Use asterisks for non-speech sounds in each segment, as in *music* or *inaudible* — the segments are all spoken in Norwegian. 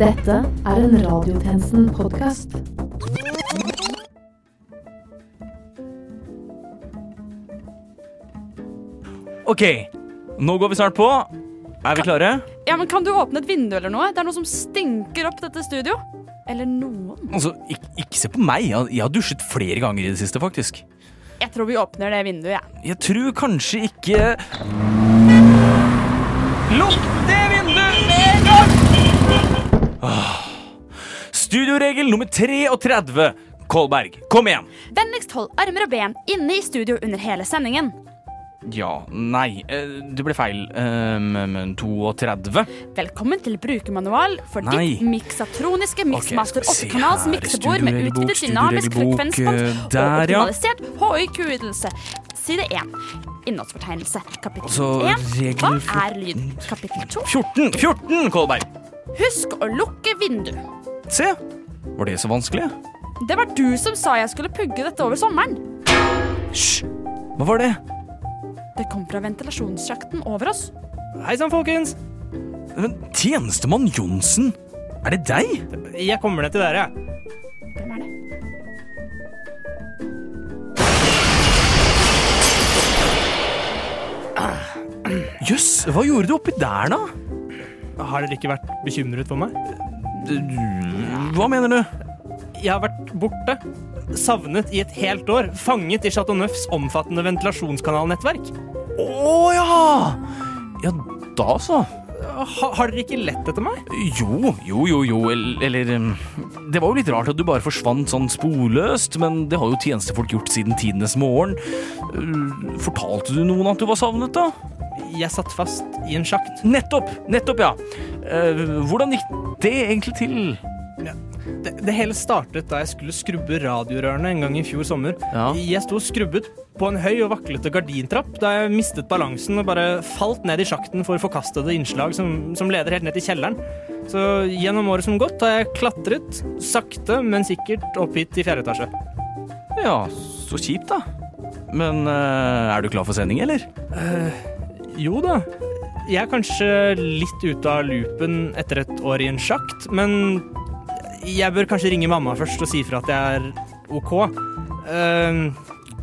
Dette er en Radiotjenesten-podkast. Ok, nå går vi snart på. Er vi klare? Ja, men Kan du åpne et vindu eller noe? Det er noe som stinker opp dette studio. Eller noen. Altså, ikke, ikke se på meg. Jeg, har dusjet flere ganger i det siste, faktisk. Jeg tror vi åpner det vinduet, jeg. Jeg tror kanskje ikke Lukk det Ah. Studioregel nummer 33. Kolberg, kom igjen. Vennligst hold armer og ben inne i studio under hele sendingen. Ja, nei, eh, det ble feil. Um, men 32. Velkommen til brukermanual for Nei. ditt miksatroniske miksmaster Ok, skal 8-kanals her. miksebord med utvidet dynamisk frekvensbånd eh, og optimalisert HI-Q-ytelse. Side 1. Innholdsfortegnelse. Kapittel Altså, 1. Hva er lyd? Kapittel 2. 14! 14, Kolberg! Husk å lukke vindu. Se, var det så vanskelig? Det var du som sa jeg skulle pugge dette over sommeren. Hysj! Hva var det? Det kom fra ventilasjonssjakten over oss. Hei sann, folkens. Men Tjenestemann Johnsen? Er det deg? Jeg kommer ned til dere. jeg. Hvem er det? Jøss, hva gjorde du oppi der, da? Har dere ikke vært bekymret for meg? Hva mener du? Jeg har vært borte. Savnet i et helt år. Fanget i Chateau Neufs omfattende ventilasjonskanalnettverk. Å ja! Ja, da så. Ha, har dere ikke lett etter meg? Jo, jo, jo, jo, eller Det var jo litt rart at du bare forsvant sånn sporløst, men det har jo tjenestefolk gjort siden tidenes morgen. Fortalte du noen at du var savnet, da? Jeg satt fast i en sjakt. Nettopp! Nettopp, ja. Uh, Hvordan gikk det egentlig til? Det, det hele startet da jeg skulle skrubbe radiorørene en gang i fjor sommer. Ja. Jeg sto og skrubbet på en høy og vaklete gardintrapp da jeg mistet balansen og bare falt ned i sjakten for forkastede innslag som, som leder helt ned til kjelleren. Så gjennom året som gått har jeg klatret, sakte, men sikkert, opp hit til fjerde etasje. Ja, så kjipt, da. Men uh, er du klar for sending, eller? Jo da. Jeg er kanskje litt ute av loopen etter et år i en sjakt, men jeg bør kanskje ringe mamma først og si fra at jeg er OK. Uh,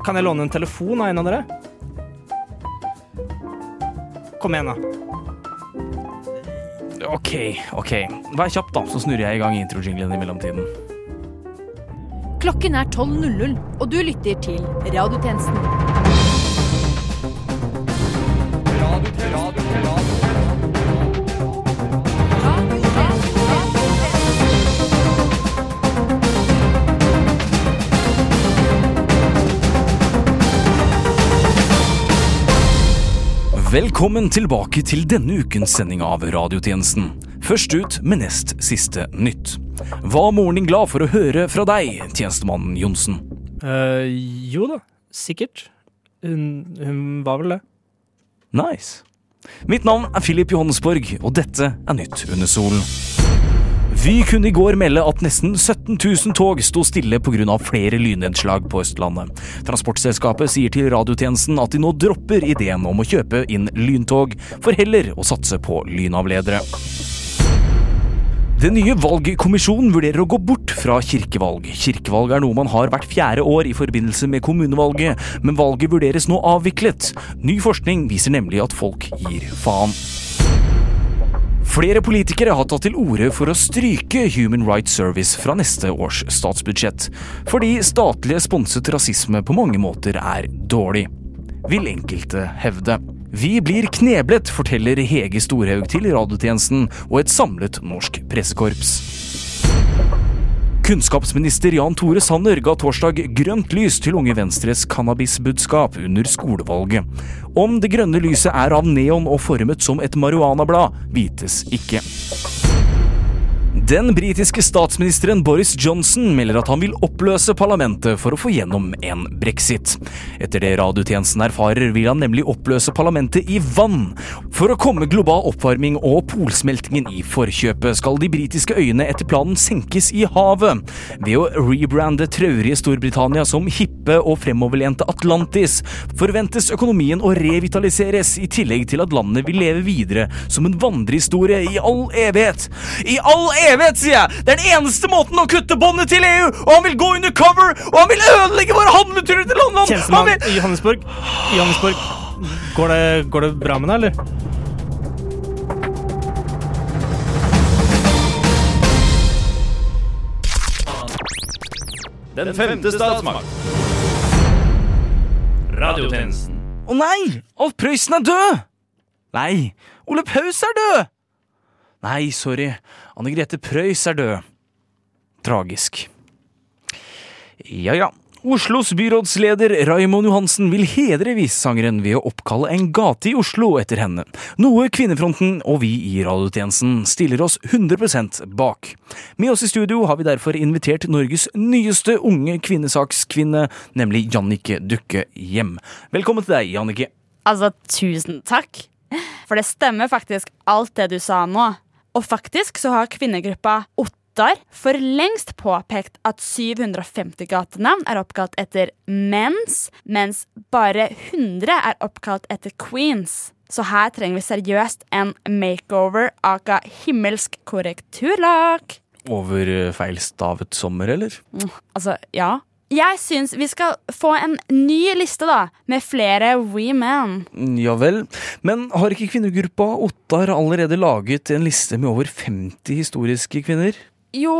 kan jeg låne en telefon av en av dere? Kom igjen, da. Ok, ok. Vær kjapp, da, så snurrer jeg i gang introjinglen i mellomtiden. Klokken er 12.00, og du lytter til Radiotjenesten. Velkommen tilbake til denne ukens sending av Radiotjenesten. Først ut med nest siste nytt. Var morgenen glad for å høre fra deg, tjenestemannen Johnsen? Uh, jo da, sikkert. Hun, hun var vel det. Nice. Mitt navn er Philip Johannesborg, og dette er Nytt under solen. Vy kunne i går melde at nesten 17 000 tog sto stille pga. flere lynnedslag på Østlandet. Transportselskapet sier til radiotjenesten at de nå dropper ideen om å kjøpe inn lyntog, for heller å satse på lynavledere. Den nye valgkommisjonen vurderer å gå bort fra kirkevalg. Kirkevalg er noe man har hvert fjerde år i forbindelse med kommunevalget, men valget vurderes nå avviklet. Ny forskning viser nemlig at folk gir faen. Flere politikere har tatt til orde for å stryke Human Rights Service fra neste års statsbudsjett, fordi statlig sponset rasisme på mange måter er dårlig, vil enkelte hevde. Vi blir kneblet, forteller Hege Storhaug til radiotjenesten og et samlet norsk pressekorps. Kunnskapsminister Jan Tore Sanner ga torsdag grønt lys til Unge Venstres cannabisbudskap under skolevalget. Om det grønne lyset er av neon og formet som et marihuanablad, vites ikke. Den britiske statsministeren Boris Johnson melder at han vil oppløse parlamentet for å få gjennom en brexit. Etter det radiotjenesten erfarer, vil han nemlig oppløse parlamentet i vann. For å komme global oppvarming og polsmeltingen i forkjøpet, skal de britiske øyene etter planen senkes i havet. Ved å rebrande traurige Storbritannia som hippe og fremoverlente Atlantis, forventes økonomien å revitaliseres, i tillegg til at landet vil leve videre som en vandrehistorie i all evighet. I all evighet! Vet, sier jeg! Det er den eneste måten å kutte båndet til EU! Og han vil gå undercover! Og han vil ødelegge våre handleturer til London! Tjenestemann vil... i Johannesburg. Johannesburg. Går det, går det bra med deg, eller? Den femte statsmakt. Radiotjenesten. Å nei! Alf Prøysen er død! Nei, Ole Paus er død! Nei, sorry. Anne Grete Preus er død. Tragisk. Ja ja. Oslos byrådsleder Raimond Johansen vil hedre visesangeren ved å oppkalle en gate i Oslo etter henne, noe Kvinnefronten og vi i radiotjenesten stiller oss 100% bak. Med oss i studio har vi derfor invitert Norges nyeste unge kvinnesakskvinne, nemlig Jannike Dukke Hjem. Velkommen til deg, Jannike. Altså, tusen takk. For det stemmer faktisk alt det du sa nå. Og faktisk så har kvinnegruppa Ottar for lengst påpekt at 750 gatenavn er oppkalt etter mens, mens bare 100 er oppkalt etter queens. Så her trenger vi seriøst en makeover aka himmelsk korrekturlakk. Over eh, feilstavet sommer, eller? Altså, ja. Jeg syns vi skal få en ny liste, da, med flere women. Ja vel. Men har ikke kvinnegruppa Ottar allerede laget en liste med over 50 historiske kvinner? Jo,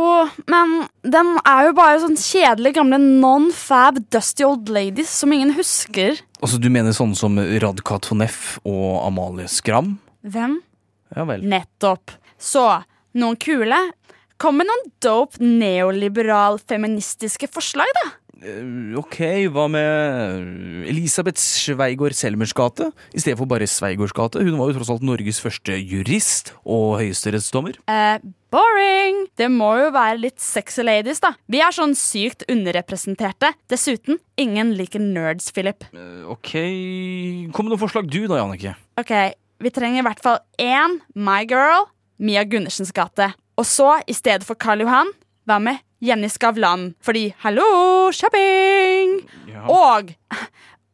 men den er jo bare sånn kjedelige gamle non-fab dusty old ladies som ingen husker. Altså, Du mener sånne som Radka Toneff og Amalie Skram? Hvem? Ja vel. Nettopp. Så, noen kule? Kom med noen dope neoliberal feministiske forslag, da. Eh, Ok, hva med Elisabeth Sveigård Selmers gate? I stedet for bare Sveigårds gate. Hun var jo tross alt Norges første jurist og høyesterettsdommer. Eh, boring! Det må jo være litt sexy ladies, da. Vi er sånn sykt underrepresenterte. Dessuten, ingen liker nerds, Philip. Eh, Ok, kom med noen forslag du da, Jannicke. Ok, vi trenger i hvert fall én My Girl, Mia Gundersens gate. Og så, i stedet for Karl Johan, hva med Jenny Skavlan? Fordi hallo, shopping! Og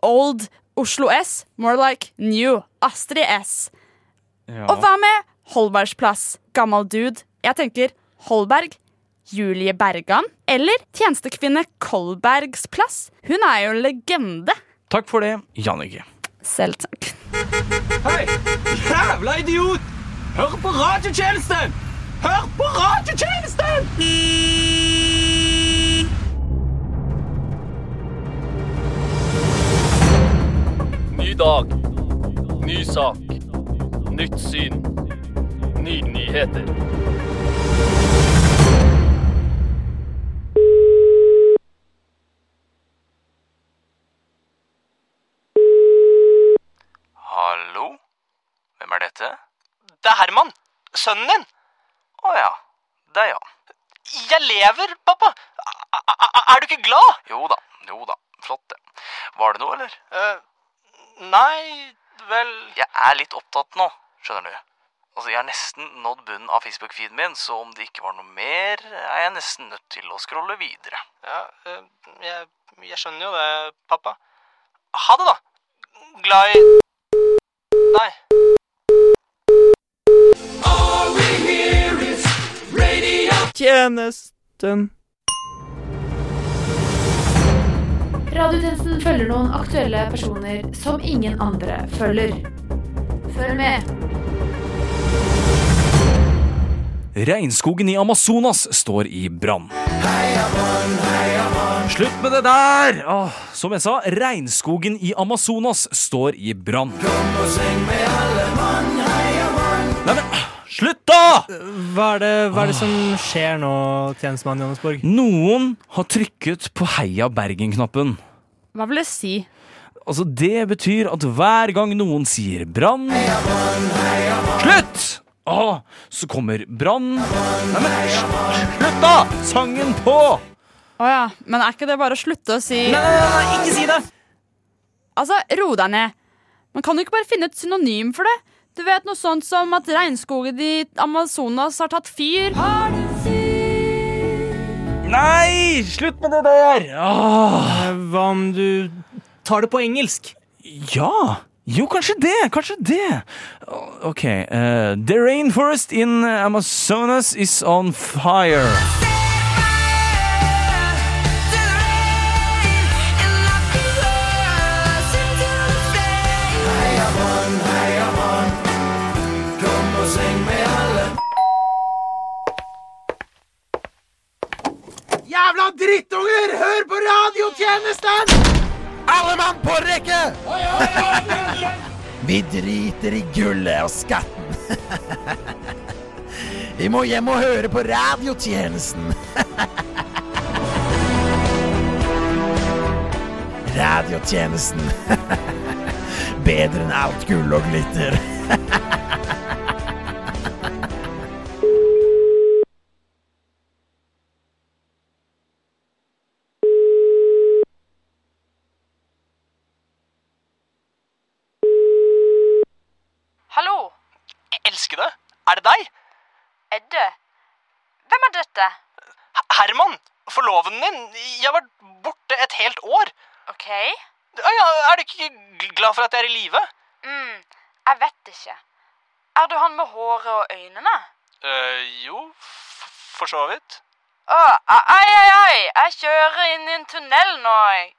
Old Oslo S, more like New Astrid S. Ja. Og hva med Holbergs plass? Gammel dude. Jeg tenker Holberg. Julie Bergan. Eller tjenestekvinne Kolbergs plass. Hun er jo en legende. Takk for det, Jannicke. Selv takk. Hei! Jævla idiot! Hør på radiotjenesten! Hør på radiotjenesten! Ny dag. Ny sak. Nytt syn. Nye nyheter. Hallo? Hvem er dette? Det er Herman. Sønnen din. Å ja, det ja. Jeg lever, pappa. Er du ikke glad? Jo da, jo da. Flott det. Var det noe, eller? Uh, nei, vel Jeg er litt opptatt nå, skjønner du. Altså, Jeg har nesten nådd bunnen av Facebook-feeden min, så om det ikke var noe mer, er jeg nesten nødt til å scrolle videre. Ja, uh, jeg, jeg skjønner jo det, pappa. Ha det, da. Glad i Nei. Tjenesten. Radiotjenesten følger noen aktuelle personer som ingen andre følger. Følg med. Regnskogen i Amazonas står i brann. Slutt med det der! Åh, som jeg sa, regnskogen i Amazonas står i brann. Nei, men slutt, da! Hva er, det, hva er det som skjer nå, tjenestemann Johannesborg? Noen har trykket på Heia Bergen-knappen. Hva vil det si? Altså, det betyr at hver gang noen sier brann Slutt! Åh, så kommer brann Neimen, slutt, da! Sangen på! Å ja, men er ikke det bare å slutte å si Nei, nei, nei, ikke si det! Altså, ro deg ned. Men kan du ikke bare finne et synonym for det? Du vet noe sånt som at regnskogen i Amazonas har tatt fyr? Har du fyr? Nei, slutt med det der! Åh. Eh, Hva om du tar det på engelsk? Ja, Jo, kanskje det! Kanskje det! Ok. Uh, the rainforest in Amazonas is on fire. Drittunger! Hør på radiotjenesten! Alle mann på rekke! Vi driter i gullet og skatten. *laughs* Vi må hjem og høre på radiotjenesten. *laughs* Radiotjenesten. *laughs* Bedre enn alt gull og glitter. Deg? Edde. Hvem er dette? Herman, forloveden din. Jeg har vært borte et helt år. OK. Ja, er du ikke glad for at jeg er i live? Mm, jeg vet ikke. Er du han med håret og øynene? Uh, jo, for så vidt. Å, ai, ai, ai, jeg kjører inn i en tunnel nå, jeg.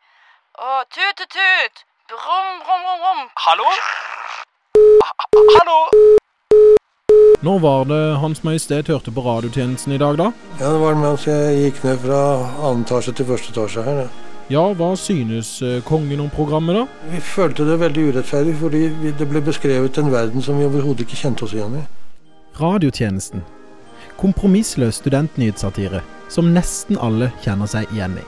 Å, tut, tut, tut. Brum, brum, brum, brum. Hallo? Ha- Hallo? Når var det Hans Majestet hørte på radiotjenesten i dag, da? Ja, det var mens jeg gikk ned fra annen etasje til første etasje her. ja. Ja, hva synes eh, kongen om programmet, da? Vi følte det veldig urettferdig, fordi det ble beskrevet en verden som vi overhodet ikke kjente oss igjen i. Radiotjenesten. Kompromissløs studentnyhetssatire som nesten alle kjenner seg igjen i.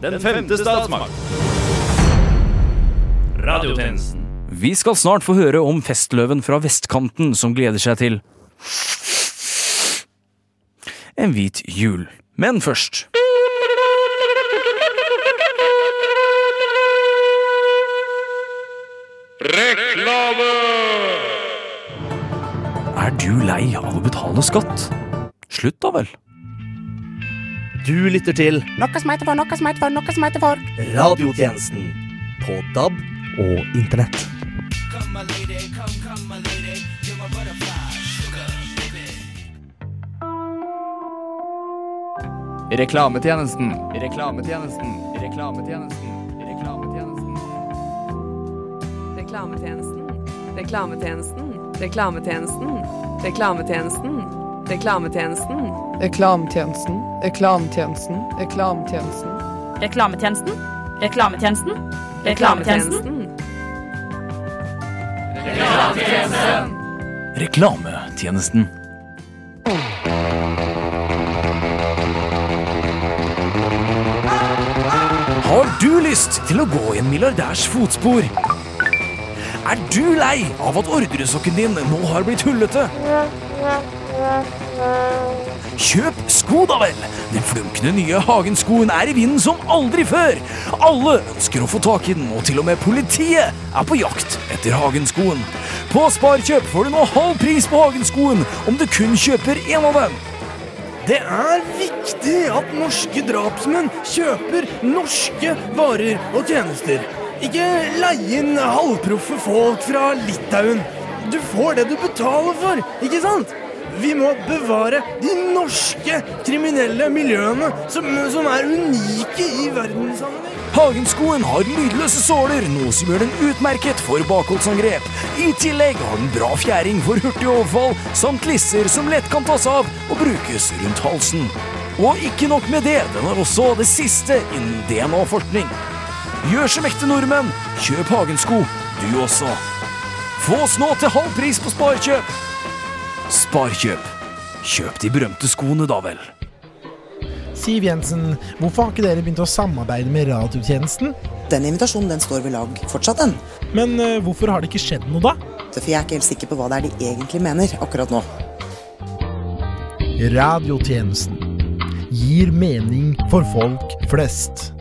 Den femte statsmakt. Radiotjenesten. Vi skal snart få høre om festløven fra vestkanten som gleder seg til en hvit jul. Men først Er du lei av å betale skatt? Slutt da vel. Du lytter til Noe som heter for, noe som heter for, noe som heter for. Radiotjenesten på DAB og Internett. Reklametjenesten, reklametjenesten, reklametjenesten, reklametjenesten. Reklametjenesten, reklametjenesten, reklametjenesten, reklametjenesten, reklametjenesten, reklametjenesten, reklametjenesten, reklametjenesten, Reklametjenesten? Reklametjenesten? Reklametjenesten? Reklametjenesten. Har du lyst til å gå i en milliardærs fotspor? Er du lei av at ordresokken din nå har blitt hullete? Kjøp sko, da vel! Den flunkende nye Hagen-skoen er i vinden som aldri før! Alle ønsker å få tak i den, og til og med politiet er på jakt etter Hagen-skoen. På Sparkjøp får du nå halv pris på Hagen-skoen om du kun kjøper én av dem. Det er viktig at norske drapsmenn kjøper norske varer og tjenester. Ikke leie inn halvproffe folk fra Litauen. Du får det du betaler for, ikke sant? Vi må bevare de norske kriminelle miljøene som, som er unike i verdenssammenheng. Hagenskoen har lydløse såler, noe som gjør den utmerket for bakholdsangrep. I tillegg har den bra fjæring for hurtig overfall, samt lisser som lett kan tas av og brukes rundt halsen. Og ikke nok med det, den er også det siste innen DNA-forskning. Gjør som ekte nordmenn, kjøp Hagensko, du også. Få oss nå til halv pris på Sparkjøp. Sparkjøp. Kjøp de berømte skoene, da vel. Siv Jensen, hvorfor har ikke dere begynt å samarbeide med radiotjenesten? Den invitasjonen den står ved lag fortsatt, den. Men uh, hvorfor har det ikke skjedd noe, da? For jeg er ikke helt sikker på hva det er de egentlig mener akkurat nå. Radiotjenesten gir mening for folk flest.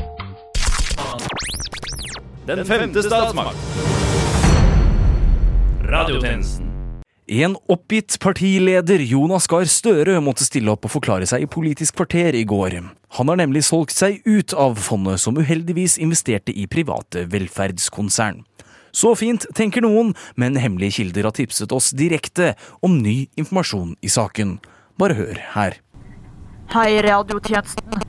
Den femte statsmakt. Radiotjenesten. En oppgitt partileder, Jonas Gahr Støre, måtte stille opp og forklare seg i Politisk kvarter i går. Han har nemlig solgt seg ut av fondet som uheldigvis investerte i private velferdskonsern. Så fint, tenker noen, men hemmelige kilder har tipset oss direkte om ny informasjon i saken. Bare hør her. Hei, radiotjenesten.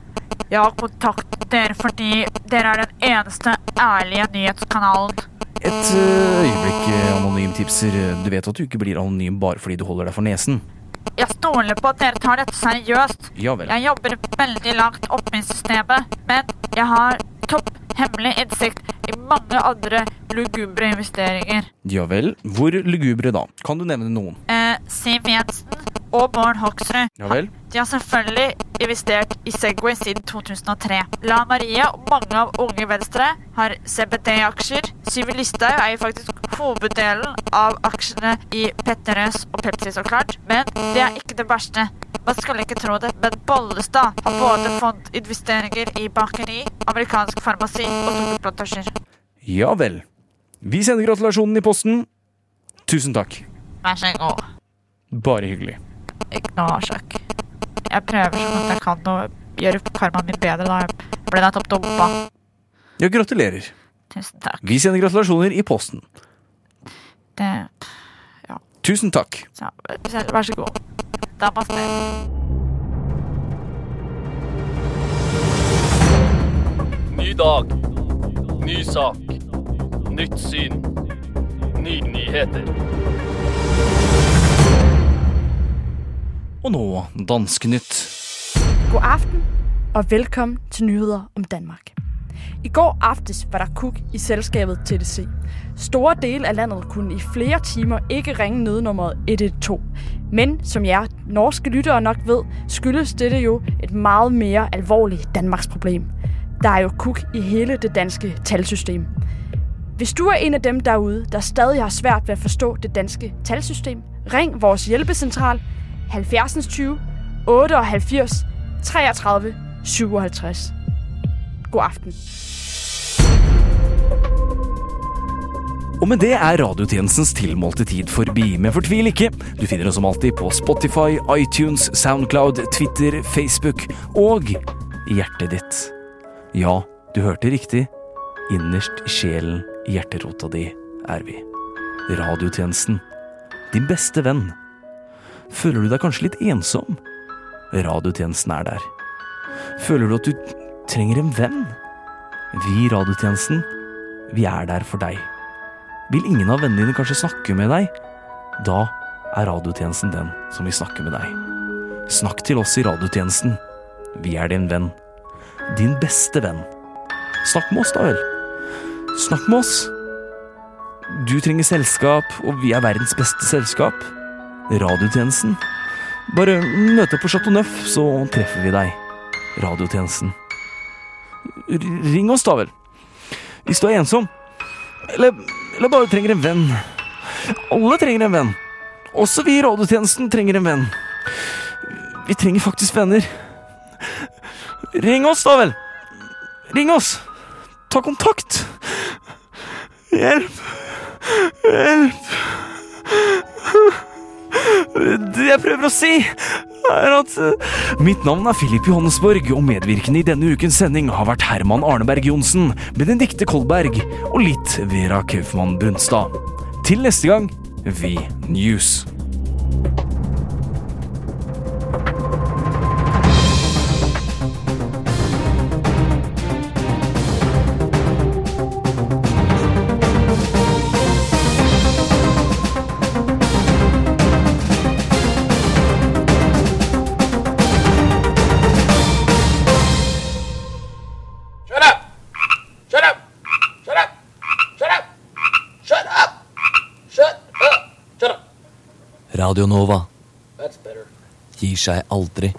Jeg har kontaktet dere fordi dere er den eneste ærlige nyhetskanalen. Et øh, øyeblikk, øh, anonym tipser. Du vet at du ikke blir anonym bare fordi du holder deg for nesen? Jeg stoler på at dere tar dette seriøst. Ja vel. Jeg jobber veldig langt oppe i systemet, men jeg har topp hemmelig innsikt i mange andre lugubre investeringer. Ja vel. Hvor lugubre da? Kan du nevne noen? Eh, Siv Jensen og Bård Hoksrud. Ja vel. De har selvfølgelig investert i Segway siden 2003. La Maria og mange av Unge Venstre har CBD-aksjer. Syvi Listhaug eier faktisk hoveddelen av aksjene i Petterøes og Pepsi, så klart. Men det er ikke det verste. Man skal ikke tro det, men Bollestad har både fondinvesteringer i bakeri, amerikansk farmasi og sukkerplantasjer. Ja vel. Vi sender gratulasjonen i posten. Tusen takk. Vær så god. Bare hyggelig. Ikke noe årsak. Jeg prøver så godt jeg kan å gjøre karmaen min bedre da jeg ble nettopp dumpa. Ja, gratulerer. Tusen takk. Vi sender gratulasjoner i posten. Det Tusen takk. så, Vær så god. Namaste. Ny dag. Ny sak. Nytt syn. Nye nyheter. Og nå Danskenytt. God aften og velkommen til nyheder om Danmark. I går aftes var der kuk i selskabet TDC. Store dele af landet kunne i flere timer ikke ringe nødnummeret 112. Men som jer norske lyttere nok ved, skyldes dette jo et meget mere alvorligt Danmarks problem. Der er jo kuk i hele det danske talsystem. Hvis du er en af dem derude, der stadig har svært ved at forstå det danske talsystem, ring vores hjælpecentral 70 20 78 33 57. God aften. Og med det er radiotjenestens tilmålte tid forbi, men fortvil ikke. Du finner oss som alltid på Spotify, iTunes, Soundcloud, Twitter, Facebook og hjertet ditt. Ja, du hørte riktig. Innerst i sjelen, i hjerterota di, er vi. Radiotjenesten. Din beste venn. Føler du deg kanskje litt ensom? Radiotjenesten er der. Føler du at du trenger en venn? Vi i radiotjenesten, vi er der for deg. Vil ingen av vennene dine kanskje snakke med deg? Da er radiotjenesten den som vil snakke med deg. Snakk til oss i radiotjenesten. Vi er din venn. Din beste venn. Snakk med oss, da vel. Snakk med oss. Du trenger selskap, og vi er verdens beste selskap. Radiotjenesten. Bare møte opp på Chateau Neuf, så treffer vi deg. Radiotjenesten. Ring oss, da vel. Hvis du er ensom. Eller, eller bare trenger en venn. Alle trenger en venn. Også vi i radiotjenesten trenger en venn. Vi trenger faktisk venner. Ring oss, da vel. Ring oss. Ta kontakt. Hjelp. Hjelp. Det jeg prøver å si, er at eh, Mitt navn er Filip Johannesborg, og medvirkende i denne ukens sending har vært Herman Arneberg Johnsen, Benedikte Kolberg og litt Vera Kaufmann Brunstad. Til neste gang, Vi Radio Nova gir seg aldri.